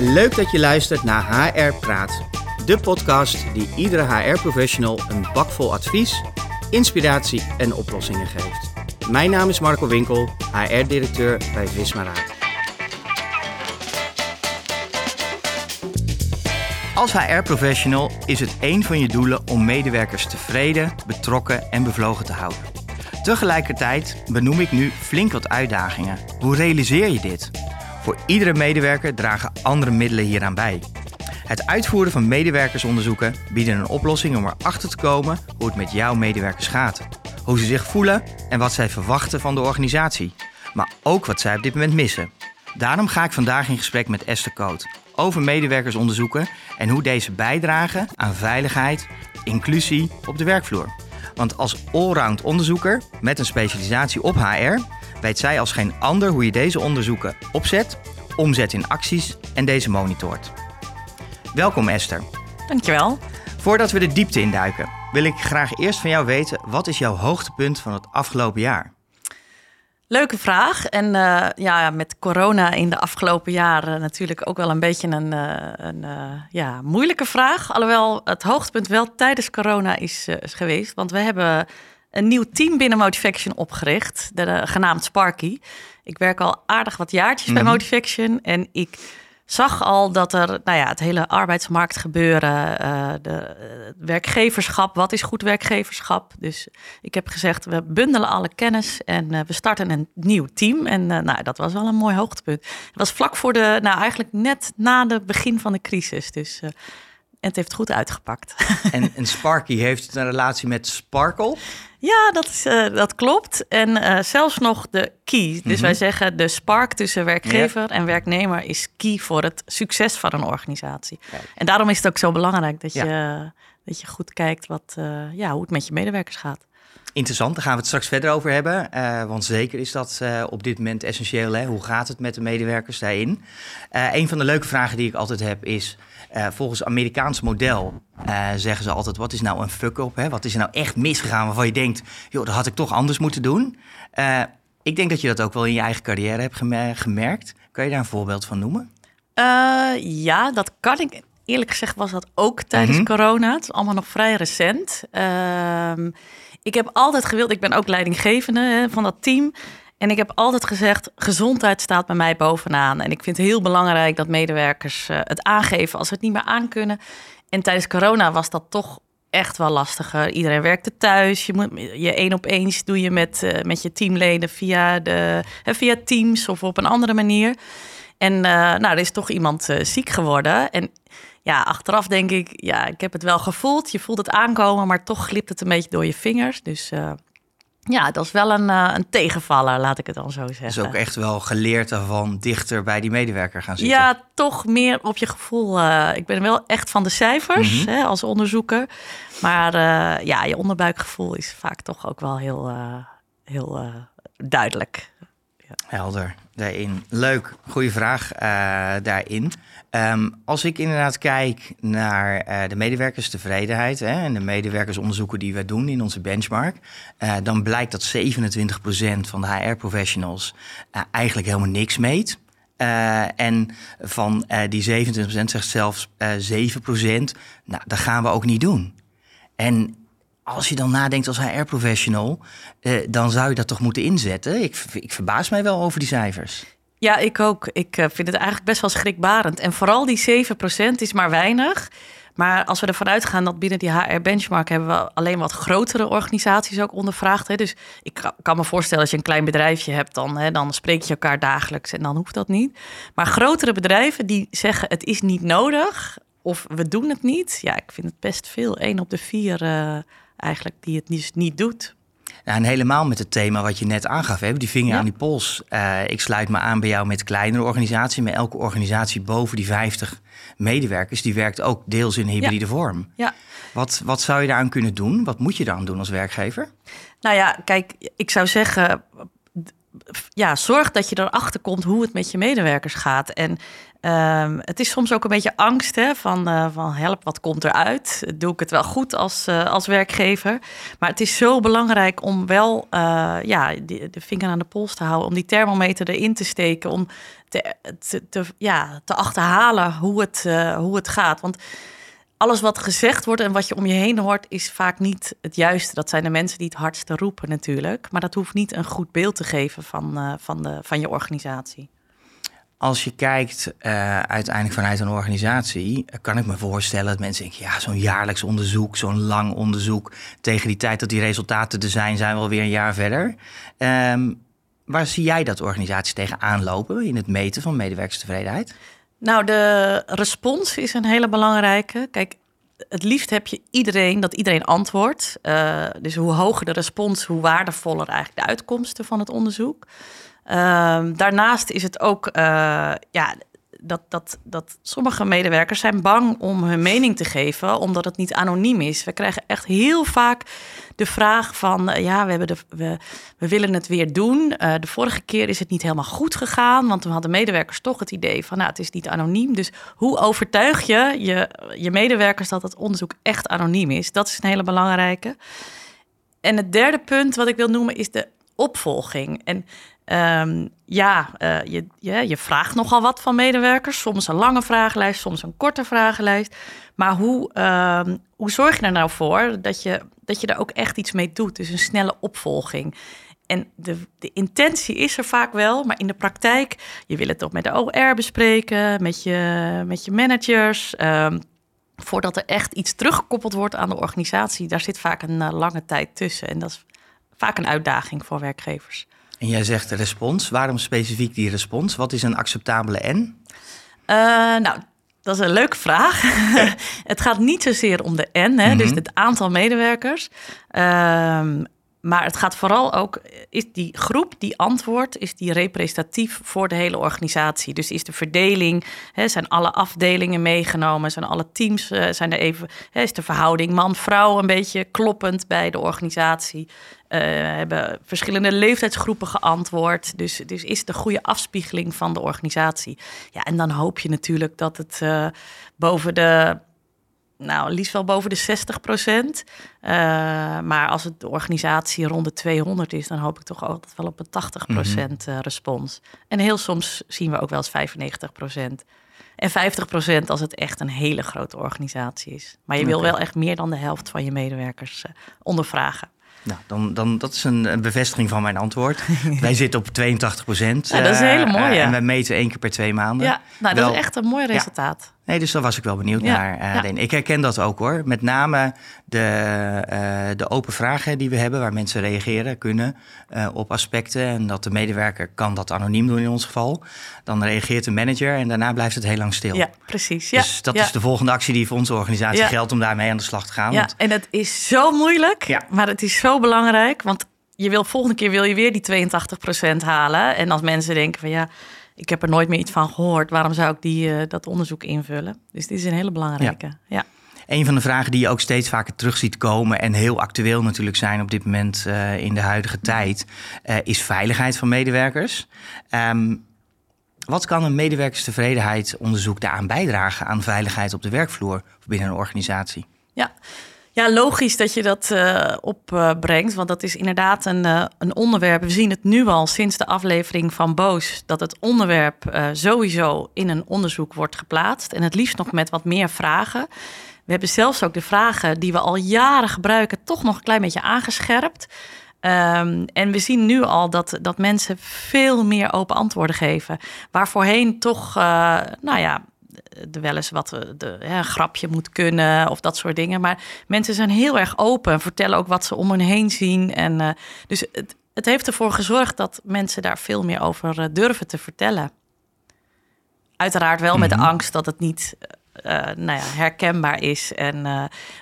Leuk dat je luistert naar HR Praat, de podcast die iedere HR-professional een bakvol advies, inspiratie en oplossingen geeft. Mijn naam is Marco Winkel, HR-directeur bij Visma. Als HR-professional is het een van je doelen om medewerkers tevreden, betrokken en bevlogen te houden. Tegelijkertijd benoem ik nu flink wat uitdagingen. Hoe realiseer je dit? Voor iedere medewerker dragen andere middelen hieraan bij. Het uitvoeren van medewerkersonderzoeken bieden een oplossing om erachter te komen hoe het met jouw medewerkers gaat. Hoe ze zich voelen en wat zij verwachten van de organisatie. Maar ook wat zij op dit moment missen. Daarom ga ik vandaag in gesprek met Esther Koot over medewerkersonderzoeken en hoe deze bijdragen aan veiligheid, inclusie op de werkvloer. Want als allround onderzoeker met een specialisatie op HR weet zij als geen ander hoe je deze onderzoeken opzet, omzet in acties en deze monitort. Welkom Esther. Dankjewel. Voordat we de diepte induiken, wil ik graag eerst van jou weten: wat is jouw hoogtepunt van het afgelopen jaar? Leuke vraag. En uh, ja, met corona in de afgelopen jaren natuurlijk ook wel een beetje een, uh, een uh, ja, moeilijke vraag. Alhoewel het hoogtepunt wel tijdens corona is, is geweest. Want we hebben een nieuw team binnen Motivaction opgericht, de, genaamd Sparky. Ik werk al aardig wat jaartjes bij mhm. Motivaction en ik zag al dat er, nou ja, het hele arbeidsmarkt gebeuren, uh, de werkgeverschap, wat is goed werkgeverschap? Dus ik heb gezegd, we bundelen alle kennis en uh, we starten een nieuw team. En uh, nou, dat was wel een mooi hoogtepunt. Het was vlak voor de, nou eigenlijk net na het begin van de crisis. Dus en het heeft goed uitgepakt. En, en Sparky heeft een relatie met Sparkle? Ja, dat, is, uh, dat klopt. En uh, zelfs nog de key. Dus mm -hmm. wij zeggen de spark tussen werkgever ja. en werknemer is key voor het succes van een organisatie. En daarom is het ook zo belangrijk dat, ja. je, dat je goed kijkt wat, uh, ja, hoe het met je medewerkers gaat. Interessant, daar gaan we het straks verder over hebben. Uh, want zeker is dat uh, op dit moment essentieel. Hè? Hoe gaat het met de medewerkers daarin? Uh, een van de leuke vragen die ik altijd heb is... volgens het Amerikaans model zeggen ze altijd... wat is nou een fuck-up? Wat is er nou echt misgegaan waarvan je denkt... joh, dat had ik toch anders moeten doen? ik denk dat je dat ook wel in je eigen carrière hebt gemerkt. Kan je daar een voorbeeld van noemen? ja, dat kan ik. Eerlijk gezegd was dat ook tijdens -hmm. corona. Het is allemaal nog vrij recent. Ehm, ik heb altijd gewild, ik ben ook leidinggevende hè, van dat team. En ik heb altijd gezegd, gezondheid staat bij mij bovenaan. En ik vind het heel belangrijk dat medewerkers uh, het aangeven als ze het niet meer aankunnen. En tijdens corona was dat toch echt wel lastiger. Iedereen werkte thuis. Je, moet, je één op één doe je met, uh, met je teamleden via, de, via Teams of op een andere manier. En nou, er is toch iemand ziek geworden. En ja, achteraf denk ik, ja, ik heb het wel gevoeld. Je voelt het aankomen, maar toch glipt het een beetje door je vingers. Dus ja, dat is wel een, uh, een tegenvaller, laat ik het dan zo zeggen. Dus ook echt wel geleerd ervan dichter bij die medewerker gaan zitten. Ja, toch meer op je gevoel. Uh, ik ben wel echt van de cijfers mm -hmm. hè, als onderzoeker. Maar ja, je onderbuikgevoel is vaak toch ook wel heel, heel duidelijk. Ja. Helder, daarin. Leuk, goede vraag daarin. Um, als ik inderdaad kijk naar uh, de medewerkerstevredenheid hè, en de medewerkersonderzoeken die we doen in onze benchmark, uh, dan blijkt dat 27% van de HR-professionals uh, eigenlijk helemaal niks meet. en van die 27% zegt zelfs 7%, nou, dat gaan we ook niet doen. En als je dan nadenkt als HR-professional, dan zou je dat toch moeten inzetten. Ik, ik verbaas mij wel over die cijfers. Ja, ik ook. Ik uh, vind het eigenlijk best wel schrikbarend. En vooral die 7% is maar weinig. Maar als we ervan uitgaan dat binnen die HR-benchmark hebben we alleen wat grotere organisaties ook ondervraagd. Hè. Dus ik kan me voorstellen, als je een klein bedrijfje hebt, dan, hè, dan spreek je elkaar dagelijks en dan hoeft dat niet. Maar grotere bedrijven die zeggen het is niet nodig of we doen het niet. Ja, ik vind het best veel. Eén op de vier uh, eigenlijk die het niet, niet doet. En helemaal met het thema wat je net aangaf, hè, die vinger ja. aan die pols. Uh, ik sluit me aan bij jou met kleinere organisaties. Maar elke organisatie boven die 50 medewerkers, die werkt ook deels in hybride ja. vorm. Ja. Wat, wat zou je daaraan kunnen doen? Wat moet je daaraan doen als werkgever? Nou ja, kijk, ik zou zeggen, ja, zorg dat je erachter komt hoe het met je medewerkers gaat. En ehm, het is soms ook een beetje angst hè, van, uh, van help, wat komt eruit? Doe ik het wel goed als, uh, als werkgever? Maar het is zo belangrijk om wel uh, ja, de, de vinger aan de pols te houden, om die thermometer erin te steken, om te, te, te ja, te achterhalen hoe het, hoe het gaat. Want alles wat gezegd wordt en wat je om je heen hoort, is vaak niet het juiste. Dat zijn de mensen die het hardste roepen natuurlijk. Maar dat hoeft niet een goed beeld te geven van, uh, van, de, van je organisatie. Als je kijkt uh, uiteindelijk vanuit een organisatie, kan ik me voorstellen dat mensen denken: ja, zo'n jaarlijks onderzoek, zo'n lang onderzoek. Tegen die tijd dat die resultaten er zijn, zijn we alweer een jaar verder. Um, waar zie jij dat organisaties tegenaan lopen in het meten van medewerkerstevredenheid? Nou, de respons is een hele belangrijke. Kijk, het liefst heb je iedereen dat iedereen antwoordt. Uh, dus hoe hoger de respons, hoe waardevoller eigenlijk de uitkomsten van het onderzoek. Uh, daarnaast is het ook, uh, ja, dat, dat, dat sommige medewerkers zijn bang om hun mening te geven, omdat het niet anoniem is. We krijgen echt heel vaak de vraag van, uh, ja, we, hebben de, we, we willen het weer doen. Uh, de vorige keer is het niet helemaal goed gegaan, want toen hadden medewerkers toch het idee van, nou, het is niet anoniem. Dus hoe overtuig je je, je medewerkers dat het onderzoek echt anoniem is? Dat is een hele belangrijke. En het derde punt wat ik wil noemen is de opvolging. En Um, ja, uh, je, je, je, vraagt nogal wat van medewerkers. Soms een lange vragenlijst, soms een korte vragenlijst. Maar hoe, um, hoe zorg je er nou voor dat je, dat je er ook echt iets mee doet? Dus een snelle opvolging. En de, de intentie is er vaak wel, maar in de praktijk, je wil het toch met de OR bespreken, met je, met je managers. Um, voordat er echt iets teruggekoppeld wordt aan de organisatie, daar zit vaak een uh, lange tijd tussen. En dat is vaak een uitdaging voor werkgevers. En jij zegt respons. Waarom specifiek die respons? Wat is een acceptabele N? Uh, nou, dat is een leuke vraag. het gaat niet zozeer om de N, hè, mm -hmm. dus het aantal medewerkers. Uh, maar het gaat vooral ook, is die groep die antwoordt, is die representatief voor de hele organisatie? Dus is de verdeling, hè, zijn alle afdelingen meegenomen, zijn alle teams, uh, zijn er even, hè, is de verhouding man-vrouw een beetje kloppend bij de organisatie? Uh, hebben verschillende leeftijdsgroepen geantwoord. Dus, dus is het een goede afspiegeling van de organisatie. Ja, en dan hoop je natuurlijk dat het uh, boven de nou, liefst wel boven de 60 procent. Uh, maar als het de organisatie rond de 200 is, dan hoop ik toch altijd wel op een 80 procent uh, respons. En heel soms zien we ook wel eens 95 procent. En 50 procent als het echt een hele grote organisatie is. Maar je wil wel echt meer dan de helft van je medewerkers uh, ondervragen. Nou, dan, dan, dat is een, bevestiging van mijn antwoord. wij zitten op 82 procent. Ja, dat is een hele mooie. Uh, en wij meten één keer per twee maanden. Ja, nou, dat wel, is echt een mooi resultaat. Ja. Nee, dus daar was ik wel benieuwd ja, naar. Uh, ja. Ik herken dat ook hoor. Met name de, uh, de open vragen die we hebben, waar mensen reageren kunnen uh, op aspecten. En dat de medewerker kan dat anoniem doen in ons geval. Dan reageert de manager en daarna blijft het heel lang stil. Ja, precies. Ja, dus dat is de volgende actie die voor onze organisatie geldt om daarmee aan de slag te gaan. Ja, en het is zo moeilijk, maar het is zo belangrijk. Want je wil volgende keer wil je weer die 82% halen. En als mensen denken van ja ik heb er nooit meer iets van gehoord. Waarom zou ik die, uh, dat onderzoek invullen? Dus dit is een hele belangrijke. Ja. ja. Een van de vragen die je ook steeds vaker terug ziet komen en heel actueel natuurlijk zijn op dit moment uh, in de huidige tijd, uh, is veiligheid van medewerkers. Um, wat kan een medewerkerstevredenheidsonderzoek daaraan bijdragen aan veiligheid op de werkvloer of binnen een organisatie? Ja, ja, logisch dat je dat uh, opbrengt, want dat is inderdaad een, uh, een onderwerp. We zien het nu al sinds de aflevering van Boos, dat het onderwerp uh, sowieso in een onderzoek wordt geplaatst. En het liefst nog met wat meer vragen. We hebben zelfs ook de vragen die we al jaren gebruiken, toch nog een klein beetje aangescherpt. Um, en we zien nu al dat, dat mensen veel meer open antwoorden geven. Waar voorheen toch, nou ja, er wel eens wat de, ja, een grapje moet kunnen of dat soort dingen. Maar mensen zijn heel erg open, vertellen ook wat ze om hen heen zien. En uh, dus het, het heeft ervoor gezorgd dat mensen daar veel meer over uh, durven te vertellen. Uiteraard wel met de Mhm. angst dat het niet uh, nou ja, herkenbaar is. En,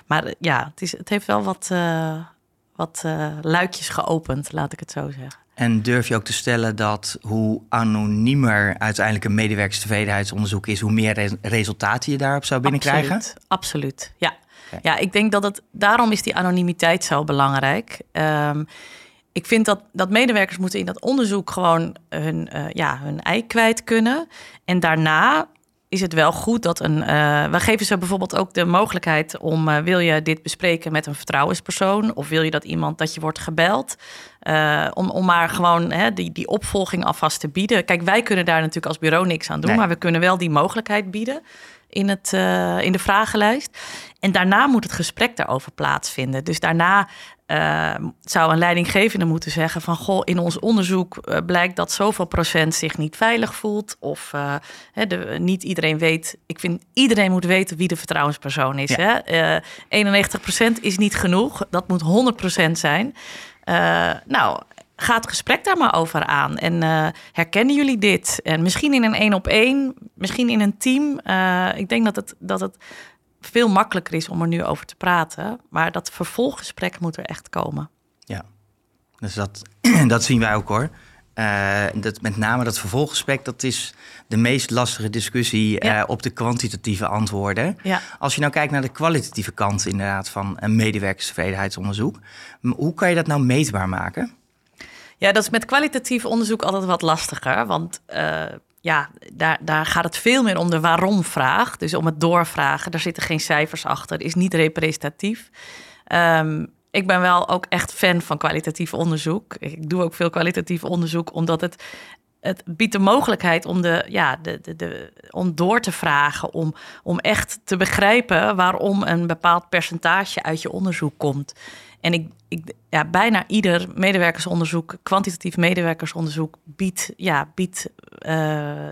maar ja, het, is, het heeft wel wat, wat luikjes geopend, laat ik het zo zeggen. En durf je ook te stellen dat hoe anoniemer uiteindelijk een medewerkerstevredenheidsonderzoek is, hoe meer re resultaten je daarop zou binnenkrijgen? Absoluut, absoluut. ja. Okay. Ja, ik denk dat het daarom is die anonimiteit zo belangrijk. Um, ik vind dat, dat medewerkers moeten in dat onderzoek gewoon hun, uh, ja, hun ei kwijt kunnen. En daarna is het wel goed dat een. Uh, we geven ze bijvoorbeeld ook de mogelijkheid om. Uh, wil je dit bespreken met een vertrouwenspersoon? Of wil je dat iemand dat je wordt gebeld? Uh, om, om maar gewoon hè, die, die opvolging alvast te bieden. Kijk, wij kunnen daar natuurlijk als bureau niks aan doen, nee. maar we kunnen wel die mogelijkheid bieden in, het, uh, in de vragenlijst. En daarna moet het gesprek daarover plaatsvinden. Dus daarna uh, zou een leidinggevende moeten zeggen van... goh, in ons onderzoek uh, blijkt dat zoveel procent zich niet veilig voelt... of de, niet iedereen weet... Ik vind iedereen moet weten wie de vertrouwenspersoon is. Ja. Hè? 91 procent is niet genoeg, dat moet 100 procent zijn. nou, ga het gesprek daar maar over aan. En uh, herkennen jullie dit? En misschien in een één op één, misschien in een team. Uh, ik denk dat het, dat het veel makkelijker is om er nu over te praten. Maar dat vervolggesprek moet er echt komen. Ja, dus dat, dat zien wij ook hoor. Uh, dat, met name dat vervolggesprek, dat is de meest lastige discussie ja. uh, op de kwantitatieve antwoorden. Ja. Als je nou kijkt naar de kwalitatieve kant inderdaad van een medewerkerstevredenheidsonderzoek, hoe kan je dat nou meetbaar maken? Ja, dat is met kwalitatief onderzoek altijd wat lastiger. Want uh, ja, daar, daar gaat het veel meer om de waarom-vraag. Dus om het doorvragen. Daar zitten geen cijfers achter. is niet representatief. Um, ik ben wel ook echt fan van kwalitatief onderzoek. Ik doe ook veel kwalitatief onderzoek, omdat het het biedt de mogelijkheid om, de, ja, de, de, de, om door te vragen, om, om echt te begrijpen waarom een bepaald percentage uit je onderzoek komt. En ik, ja, bijna ieder medewerkersonderzoek, kwantitatief medewerkersonderzoek, biedt, ja, biedt uh,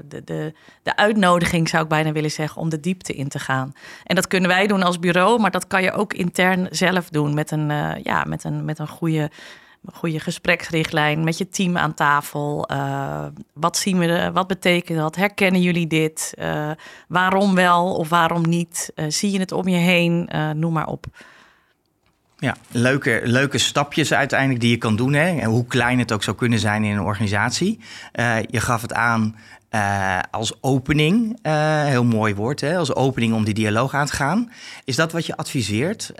de, de, de uitnodiging, zou ik bijna willen zeggen, om de diepte in te gaan. En dat kunnen wij doen als bureau, maar dat kan je ook intern zelf doen met een, uh, ja, met een, met een goede goede gespreksrichtlijn met je team aan tafel. Uh, wat zien we? Wat betekent dat? Herkennen jullie dit? Waarom wel of waarom niet? Zie je het om je heen? noem maar op. Ja, leuke, leuke stapjes uiteindelijk die je kan doen. Hè? En hoe klein het ook zou kunnen zijn in een organisatie. je gaf het aan uh, als opening, uh, heel mooi woord, hè, als opening om die dialoog aan te gaan. Is dat wat je adviseert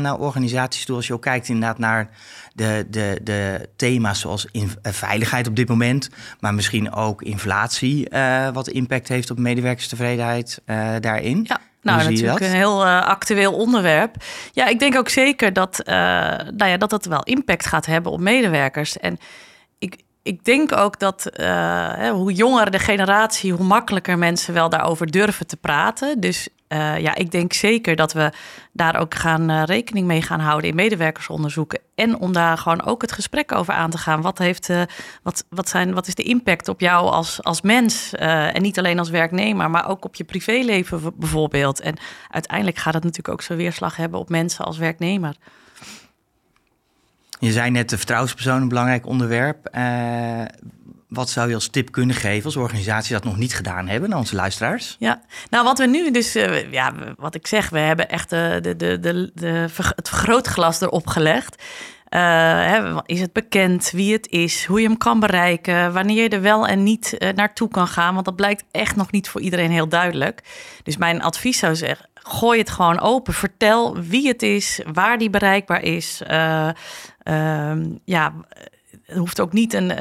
naar organisaties toe als je ook kijkt inderdaad naar de, de, de thema's zoals in, veiligheid op dit moment, maar misschien ook inflatie, wat impact heeft op medewerkerstevredenheid daarin? Ja. Nou, natuurlijk een heel uh, actueel onderwerp. Ja, ik denk ook zeker dat, uh, nou ja, dat dat wel impact gaat hebben op medewerkers. En ik, ik denk ook dat uh, hoe jonger de generatie, hoe makkelijker mensen wel daarover durven te praten. Dus uh, ja, ik denk zeker dat we daar ook gaan uh, rekening mee gaan houden in medewerkersonderzoeken. En om daar gewoon ook het gesprek over aan te gaan. Wat, heeft, wat, wat, zijn, wat is de impact op jou als, als mens? en niet alleen als werknemer, maar ook op je privéleven bijvoorbeeld. En uiteindelijk gaat het natuurlijk ook zo weerslag hebben op mensen als werknemer. Je zei net de vertrouwenspersoon een belangrijk onderwerp. Wat zou je als tip kunnen geven als organisatie dat nog niet gedaan hebben aan onze luisteraars? Ja, nou wat we nu dus, uh, ja, wat ik zeg, we hebben echt de, de, de, de, de het vergrootglas erop gelegd. Hè, is het bekend wie het is, hoe je hem kan bereiken, wanneer je er wel en niet naartoe kan gaan? Want dat blijkt echt nog niet voor iedereen heel duidelijk. Dus mijn advies zou zeggen: gooi het gewoon open. Vertel wie het is, waar die bereikbaar is. Uh, ja, het hoeft ook niet een.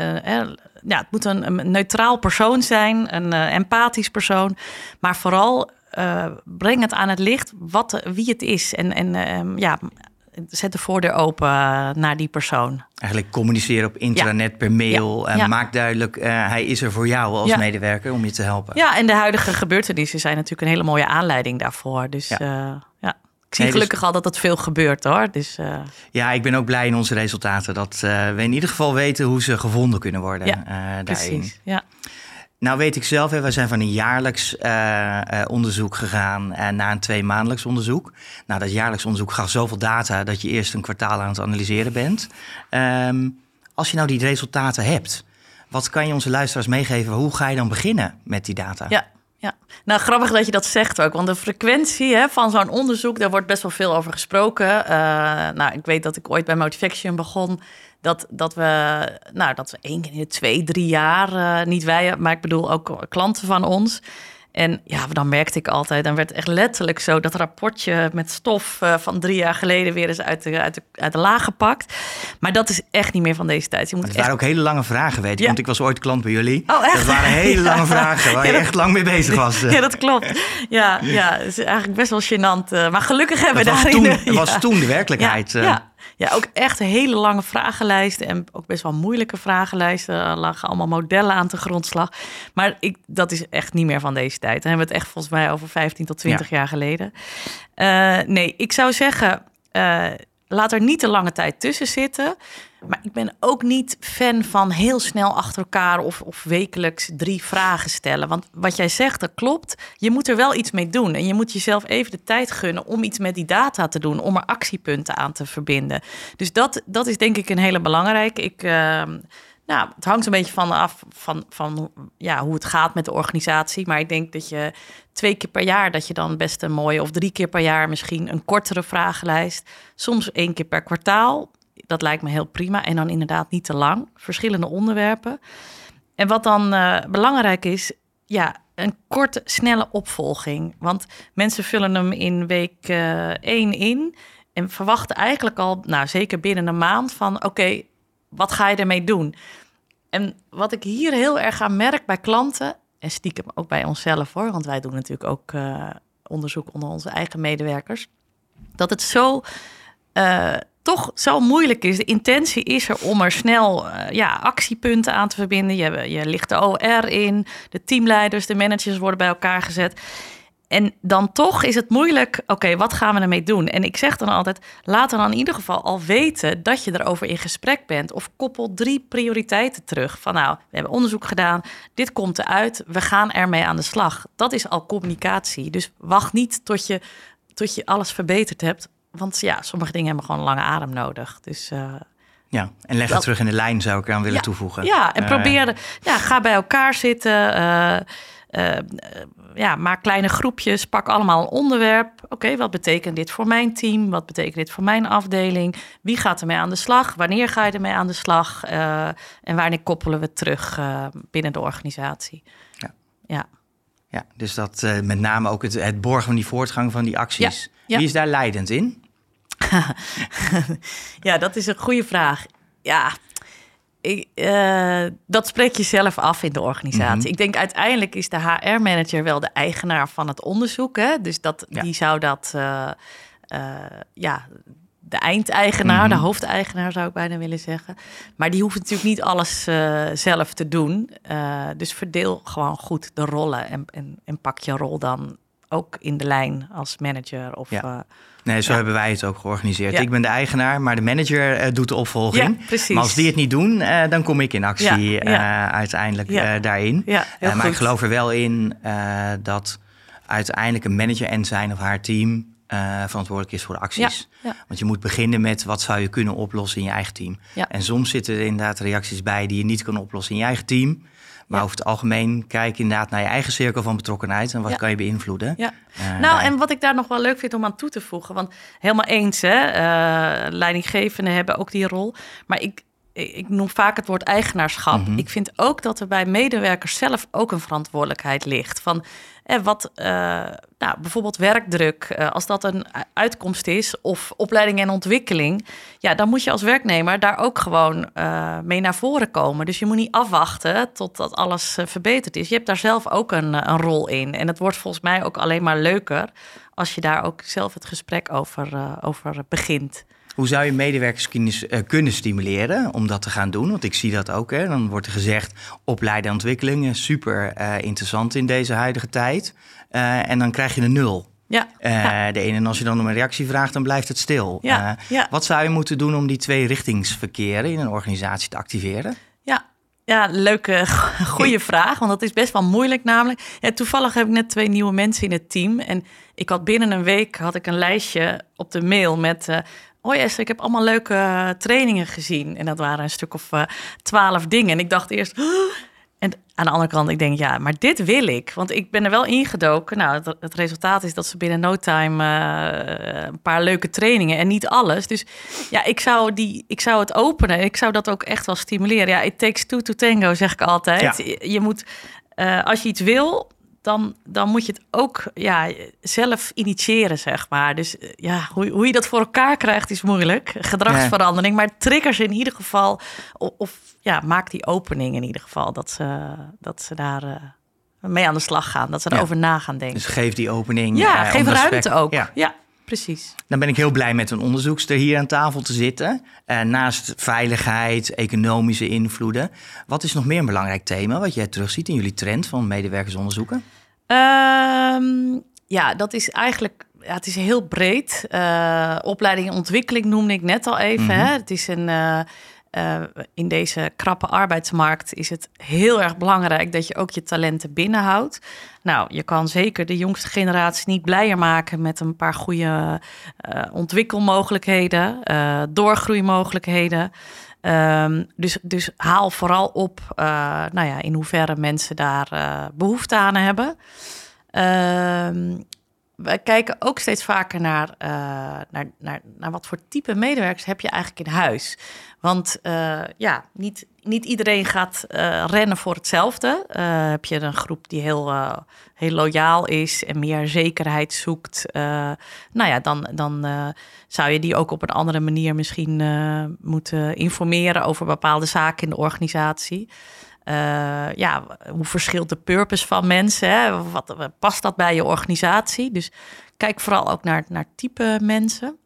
Ja, het moet een, een, neutraal persoon zijn, een empathisch persoon. Maar vooral breng het aan het licht wat, wie het is. En, en ehm, ja, zet de voordeur open eh, naar die persoon. Eigenlijk communiceren op intranet, per mail. en maak duidelijk, uh, hij is er voor jou als medewerker om je te helpen. Ja, en de huidige gebeurtenissen zijn natuurlijk een hele mooie aanleiding daarvoor. Dus ja. Uh, zie nee, dus- gelukkig dus... al dat het veel gebeurt hoor. Dus, uh... Ja, ik ben ook blij in onze resultaten. Dat we in ieder geval weten hoe ze gevonden kunnen worden ja, daarin. Precies, ja. Nou weet ik zelf, hè, we zijn van een jaarlijks uh, onderzoek gegaan uh, naar een twee maandelijks onderzoek. Nou, dat jaarlijks onderzoek gaf zoveel data dat je eerst een kwartaal aan het analyseren bent. Um, als je nou die resultaten hebt, wat kan je onze luisteraars meegeven? Hoe ga je dan beginnen met die data? Ja, ja, nou grappig dat je dat zegt ook. Want de frequentie hè, van zo'n onderzoek, daar wordt best wel veel over gesproken. Uh, nou, ik weet dat ik ooit bij Motivation begon. Dat, dat, we, nou, dat we één keer in de twee, drie jaar, uh, niet wij, maar ik bedoel ook klanten van ons. En ja, dan merkte ik altijd, dan werd echt letterlijk zo dat rapportje met stof uh, van drie jaar geleden weer eens uit de, uit, de, uit de laag gepakt. Maar dat is echt niet meer van deze tijd. Je moet het waren ook hele lange vragen, weet je. Want ik was ooit klant bij jullie. Oh, echt? Dat waren hele lange vragen waar je echt lang mee bezig was. Ja, dat klopt. Ja, ja, het is eigenlijk best wel gênant. Uh, maar gelukkig hebben dat we daarin... Toen, dat was toen de werkelijkheid. Ja. Ja, ook echt hele lange vragenlijsten en ook best wel moeilijke vragenlijsten. Er lagen allemaal modellen aan de grondslag. Maar ik, dat is echt niet meer van deze tijd. Dan hebben we het echt volgens mij over 15 tot 20 jaar geleden. Uh, nee, ik zou zeggen, uh, laat er niet te lange tijd tussen zitten. Maar ik ben ook niet fan van heel snel achter elkaar of, of wekelijks drie vragen stellen. Want wat jij zegt, dat klopt. Je moet er wel iets mee doen. En je moet jezelf even de tijd gunnen om iets met die data te doen. Om er actiepunten aan te verbinden. Dus dat, dat is denk ik een hele belangrijke. Ik. Uh, nou, het hangt een beetje van af van, van ja, hoe het gaat met de organisatie. Maar ik denk dat je twee keer per jaar, dat je dan best een mooie, of drie keer per jaar misschien een kortere vragenlijst. Soms één keer per kwartaal. Dat lijkt me heel prima. En dan inderdaad niet te lang. Verschillende onderwerpen. En wat dan uh, belangrijk is, ja, een korte, snelle opvolging. Want mensen vullen hem in week uh, één in. En verwachten eigenlijk al, nou zeker binnen een maand, van oké, wat ga je ermee doen? En wat ik hier heel erg aan merk bij klanten, en stiekem ook bij onszelf hoor, want wij doen natuurlijk ook uh, onderzoek onder onze eigen medewerkers, dat het zo uh, toch zo moeilijk is. De intentie is er om er snel uh, ja, actiepunten aan te verbinden. Je, je ligt de OR in, de teamleiders, de managers worden bij elkaar gezet. En dan toch is het moeilijk, oké, wat gaan we ermee doen? En ik zeg dan altijd, laat dan in ieder geval al weten dat je erover in gesprek bent. Of koppel drie prioriteiten terug. Van nou, we hebben onderzoek gedaan, dit komt eruit, we gaan ermee aan de slag. Dat is al communicatie. Dus wacht niet tot je, tot je alles verbeterd hebt. Want ja, sommige dingen hebben gewoon een lange adem nodig. Dus... Uh, ja, en leg het terug in de lijn, zou ik eraan willen ja, toevoegen. Ja, en probeer, uh, ja, ga bij elkaar zitten. Uh, uh, ja, maak kleine groepjes, pak allemaal een onderwerp. Oké, wat betekent dit voor mijn team? Wat betekent dit voor mijn afdeling? Wie gaat ermee aan de slag? Wanneer ga je ermee aan de slag? Uh, en wanneer koppelen we terug uh, binnen de organisatie? Ja. ja. Ja, dus dat met name ook het, het borgen van die voortgang van die acties. Ja. Ja. Wie is daar leidend in? ja, dat is een goede vraag. Ja, ik, uh, dat spreek je zelf af in de organisatie. Mm -hmm. Ik denk uiteindelijk is de HR-manager wel de eigenaar van het onderzoek. Hè? Dus dat, ja. die zou dat, uh, uh, ja, de eindeigenaar, mm -hmm. de hoofdeigenaar zou ik bijna willen zeggen. Maar die hoeft natuurlijk niet alles zelf te doen. dus verdeel gewoon goed de rollen en, en, en, pak je rol dan ook in de lijn als manager of... Ja. Nee, zo ja. hebben wij het ook georganiseerd. Ja. Ik ben de eigenaar, maar de manager uh, doet de opvolging. Ja. Maar als die het niet doen, uh, dan kom ik in actie uh, uiteindelijk daarin. maar ik geloof er wel in dat uiteindelijk een manager en zijn of haar team verantwoordelijk is voor de acties. Want je moet beginnen met wat zou je kunnen oplossen in je eigen team. En soms zitten er inderdaad reacties bij die je niet kan oplossen in je eigen team. Maar ja. over het algemeen kijk inderdaad naar je eigen cirkel van betrokkenheid en wat ja. kan je beïnvloeden. Ja. Uh, nou, en wat ik daar nog wel leuk vind om aan toe te voegen, want helemaal eens, hè, uh, leidinggevenden hebben ook die rol. Maar ik, ik noem vaak het woord eigenaarschap. Mm -hmm. Ik vind ook dat er bij medewerkers zelf ook een verantwoordelijkheid ligt. Van eh, wat, uh, nou, bijvoorbeeld werkdruk, uh, als dat een uitkomst is, of opleiding en ontwikkeling, ja, dan moet je als werknemer daar ook gewoon uh, mee naar voren komen. Dus je moet niet afwachten totdat alles verbeterd is. Je hebt daar zelf ook een, een rol in. En het wordt volgens mij ook alleen maar leuker als je daar ook zelf het gesprek over, over begint. Hoe zou je medewerkers kunnen stimuleren om dat te gaan doen? Want ik zie dat ook. Hè. Dan wordt er gezegd, opleiden en ontwikkelingen, super uh, interessant in deze huidige tijd. Uh, en dan krijg je een nul. Ja, uh, ja. De ene, en als je dan om een reactie vraagt, dan blijft het stil. Ja, ja. Wat zou je moeten doen om die twee richtingsverkeren in een organisatie te activeren? Ja, ja, leuke, goede vraag. Want dat is best wel moeilijk namelijk. Ja, toevallig heb ik net twee nieuwe mensen in het team. En ik had binnen een week had ik een lijstje op de mail met... Uh, Hoi Esther, ik heb allemaal leuke uh, trainingen gezien. En dat waren een stuk of twaalf uh, dingen. En ik dacht eerst... Oh. En aan de andere kant, ik denk, ja, maar dit wil ik. Want ik ben er wel ingedoken. Nou, het, het resultaat is dat ze binnen no time uh, een paar leuke trainingen en niet alles. Dus ja, ik zou, die, ik zou het openen. Ik zou dat ook echt wel stimuleren. Ja, it takes two to tango, zeg ik altijd. Ja. Je moet, uh, als je iets wil, dan, dan moet je het ook ja, zelf initiëren, zeg maar. Dus eh, ja, hoe, hoe je dat voor elkaar krijgt is moeilijk. Gedragsverandering, maar triggers in ieder geval. Of, of, ja, maak die opening in ieder geval. Dat ze, dat ze daar uh, mee aan de slag gaan. Dat ze erover na gaan denken. Dus geef die opening. Ja, uh, geef ruimte ook. Ja. ja. Precies. Dan ben ik heel blij met een onderzoekster hier aan tafel te zitten. Uh, naast veiligheid, economische invloeden. Wat is nog meer een belangrijk thema wat jij terugziet in jullie trend van medewerkersonderzoeken? Um, ja, dat is eigenlijk ja, het is heel breed. Uh, opleiding en ontwikkeling noemde ik net al even. Mm -hmm. hè? Het is een, uh, uh, in deze krappe arbeidsmarkt is het heel erg belangrijk dat je ook je talenten binnenhoudt. Nou, je kan zeker de jongste generatie niet blijer maken met een paar goede ontwikkelmogelijkheden, doorgroeimogelijkheden. Um, dus, dus haal vooral op nou ja, in hoeverre mensen daar behoefte aan hebben. Um, we kijken ook steeds vaker naar, uh, naar, naar, naar wat voor type medewerkers heb je eigenlijk in huis. Want uh, ja, niet, niet iedereen gaat uh, rennen voor hetzelfde. heb je een groep die heel, heel loyaal is en meer zekerheid zoekt. nou ja, dan, dan zou je die ook op een andere manier misschien moeten informeren over bepaalde zaken in de organisatie. Uh, ja, hoe verschilt de purpose van mensen? Hè? Wat, past dat bij je organisatie? Dus kijk vooral ook naar, naar type mensen.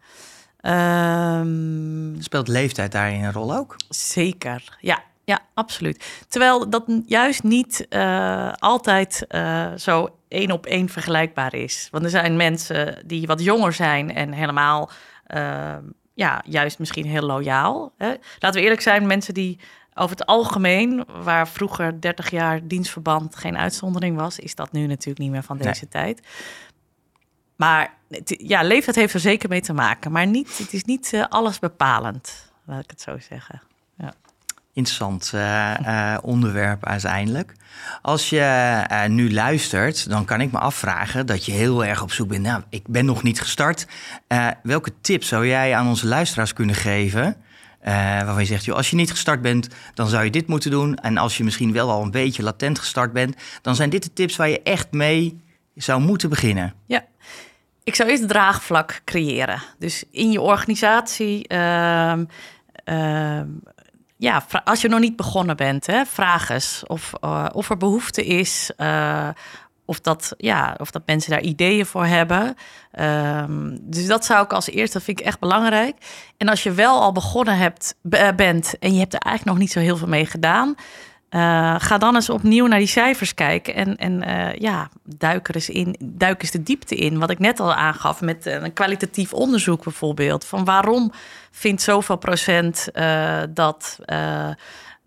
Um, Speelt leeftijd daarin een rol ook? Zeker, ja. Ja, absoluut. Terwijl dat juist niet uh, altijd uh, zo één op één vergelijkbaar is. Want er zijn mensen die wat jonger zijn en helemaal, uh, ja, juist misschien heel loyaal. Hè? Laten we eerlijk zijn, mensen die over het algemeen, waar vroeger 30 jaar dienstverband geen uitzondering was, is dat nu natuurlijk niet meer van deze tijd. Maar ja, leeftijd heeft er zeker mee te maken. Maar niet, het is niet uh, alles bepalend, laat ik het zo zeggen. Ja. Interessant uh, uh, onderwerp uiteindelijk. Als je nu luistert, dan kan ik me afvragen dat je heel erg op zoek bent. Nou, ik ben nog niet gestart. welke tips zou jij aan onze luisteraars kunnen geven? Uh, waarvan je zegt, joh, als je niet gestart bent, dan zou je dit moeten doen. En als je misschien wel al een beetje latent gestart bent, dan zijn dit de tips waar je echt mee zou moeten beginnen. Ja, ik zou eerst draagvlak creëren. Dus in je organisatie. Uh, uh, ja, als je nog niet begonnen bent, hè, vraag eens of, uh, of er behoefte is uh, of dat, ja, of dat mensen daar ideeën voor hebben. Um, dus dat zou ik als eerste, dat vind ik echt belangrijk. En als je wel al begonnen hebt, bent en je hebt er eigenlijk nog niet zo heel veel mee gedaan. Uh, ga dan eens opnieuw naar die cijfers kijken en, en uh, ja, duik er eens in, duik eens de diepte in. Wat ik net al aangaf met een kwalitatief onderzoek bijvoorbeeld. Van waarom vindt zoveel procent dat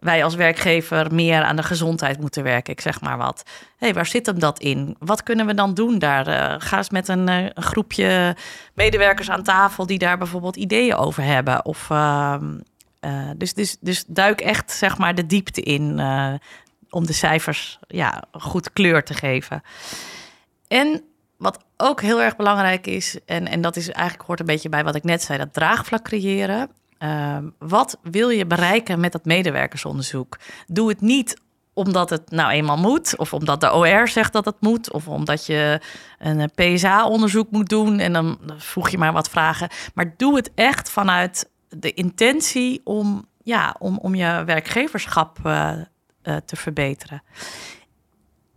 wij als werkgever meer aan de gezondheid moeten werken. Ik zeg maar wat. Hé, hey, waar zit hem dat in? Wat kunnen we dan doen daar? Uh, ga eens met een, uh, groepje medewerkers aan tafel die daar bijvoorbeeld ideeën over hebben. Of, uh, dus, dus, dus duik echt zeg maar de diepte in om de cijfers ja, goed kleur te geven. En wat ook heel erg belangrijk is, en, en dat is eigenlijk hoort een beetje bij wat ik net zei, dat draagvlak creëren. Uh, wat wil je bereiken met dat medewerkersonderzoek? Doe het niet omdat het nou eenmaal moet, of omdat de OR zegt dat het moet, of omdat je een PSA-onderzoek moet doen en dan voeg je maar wat vragen. Maar doe het echt vanuit de intentie om, ja, om, om je werkgeverschap uh, uh, te verbeteren.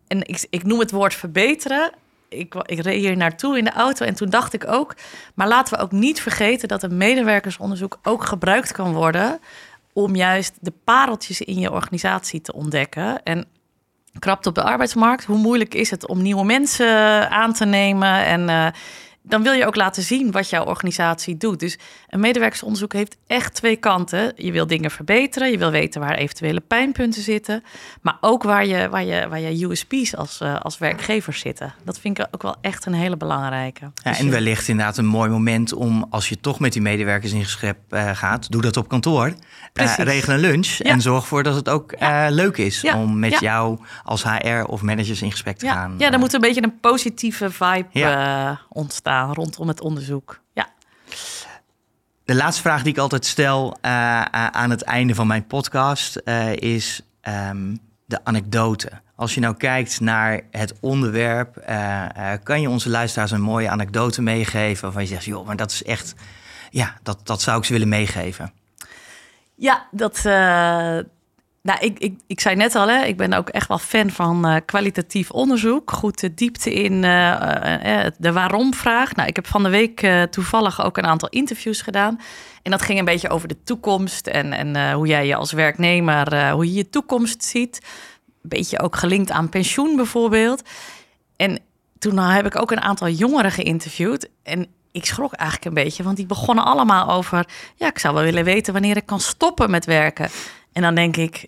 En ik, ik noem het woord verbeteren ik, ik reed hier naartoe in de auto en toen dacht ik ook... maar laten we ook niet vergeten dat een medewerkersonderzoek ook gebruikt kan worden... om juist de pareltjes in je organisatie te ontdekken. En krapt op de arbeidsmarkt, hoe moeilijk is het om nieuwe mensen aan te nemen... en uh, dan wil je ook laten zien wat jouw organisatie doet. Dus een medewerkersonderzoek heeft echt twee kanten. Je wil dingen verbeteren, je wil weten waar eventuele pijnpunten zitten, maar ook waar je, waar je, waar je USP's als, uh, als werkgever zitten. Dat vind ik ook wel echt een hele belangrijke. Ja, en wellicht inderdaad een mooi moment om, als je toch met die medewerkers in gesprek uh, gaat, doe dat op kantoor. Uh, regel een lunch ja. en zorg ervoor dat het ook ja. leuk is om met jou als HR of managers in gesprek te gaan. Ja, er moet een beetje een positieve vibe ontstaan rondom het onderzoek. Ja. De laatste vraag die ik altijd stel uh, aan het einde van mijn podcast uh, is um, de anekdote. Als je nou kijkt naar het onderwerp, kan je onze luisteraars een mooie anekdote meegeven waarvan je zegt, joh, maar dat is echt, ja, dat, dat zou ik ze willen meegeven. Ja, dat, nou, ik, ik, ik zei net al, hè, ik ben ook echt wel fan van uh, kwalitatief onderzoek. Goed de diepte in uh, uh, de waarom-vraag. Nou, ik heb van de week toevallig ook een aantal interviews gedaan. En dat ging een beetje over de toekomst en, en hoe jij je als werknemer, hoe je je toekomst ziet. Een beetje ook gelinkt aan pensioen bijvoorbeeld. En toen heb ik ook een aantal jongeren geïnterviewd. En ik schrok eigenlijk een beetje, want die begonnen allemaal over... ja, ik zou wel willen weten wanneer ik kan stoppen met werken. En dan denk ik,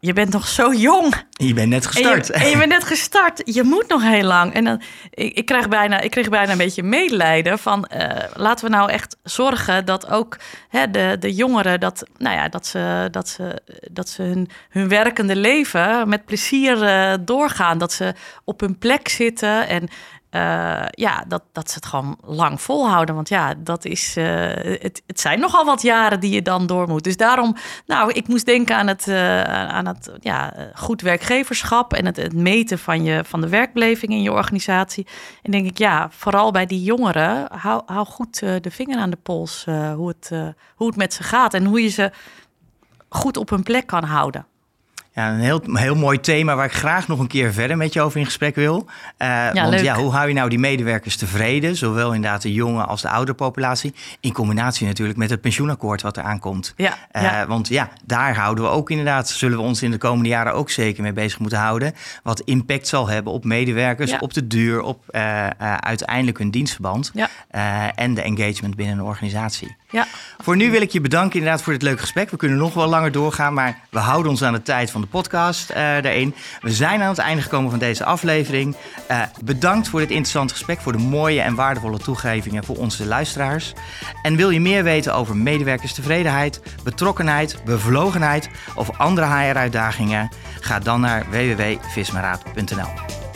je bent nog zo jong. Je bent net gestart. En je, bent net gestart. Je moet nog heel lang. En dan, ik, ik, krijg bijna, ik kreeg bijna een beetje medelijden van... Uh, laten we nou echt zorgen dat ook hè, de, de jongeren... Dat, nou ja, dat ze, dat ze, dat ze hun, hun werkende leven met plezier uh, doorgaan. Dat ze op hun plek zitten en uh, ja, dat, dat ze het gewoon lang volhouden. Want ja, dat is, uh, het, het zijn nogal wat jaren die je dan door moet. Dus daarom, nou, ik moest denken aan het, uh, aan het ja, goed werkgeverschap en het, het, meten van, je, van de werkbeleving in je organisatie. En denk ik, ja, vooral bij die jongeren, hou, hou goed de vinger aan de pols hoe, het, hoe het met ze gaat en hoe je ze goed op hun plek kan houden. Ja, een heel, heel mooi thema waar ik graag nog een keer verder met je over in gesprek wil. Uh, ja, want ja, hoe hou je nou die medewerkers tevreden? Zowel inderdaad de jonge als de oudere populatie. In combinatie natuurlijk met het pensioenakkoord wat er aankomt. Ja, uh, Want ja, daar houden we ook inderdaad, zullen we ons in de komende jaren ook zeker mee bezig moeten houden. Wat impact zal hebben op medewerkers, op de duur, op uh, uiteindelijk hun dienstverband. en de engagement binnen een organisatie. Ja. Voor nu wil ik je bedanken inderdaad voor dit leuke gesprek. We kunnen nog wel langer doorgaan, maar we houden ons aan de tijd van de podcast uh, daarin. We zijn aan het einde gekomen van deze aflevering. Uh, bedankt voor dit interessante gesprek, voor de mooie en waardevolle toegevingen voor onze luisteraars. En wil je meer weten over medewerkerstevredenheid, betrokkenheid, bevlogenheid of andere HR-uitdagingen? Ga dan naar www.vismaraad.nl.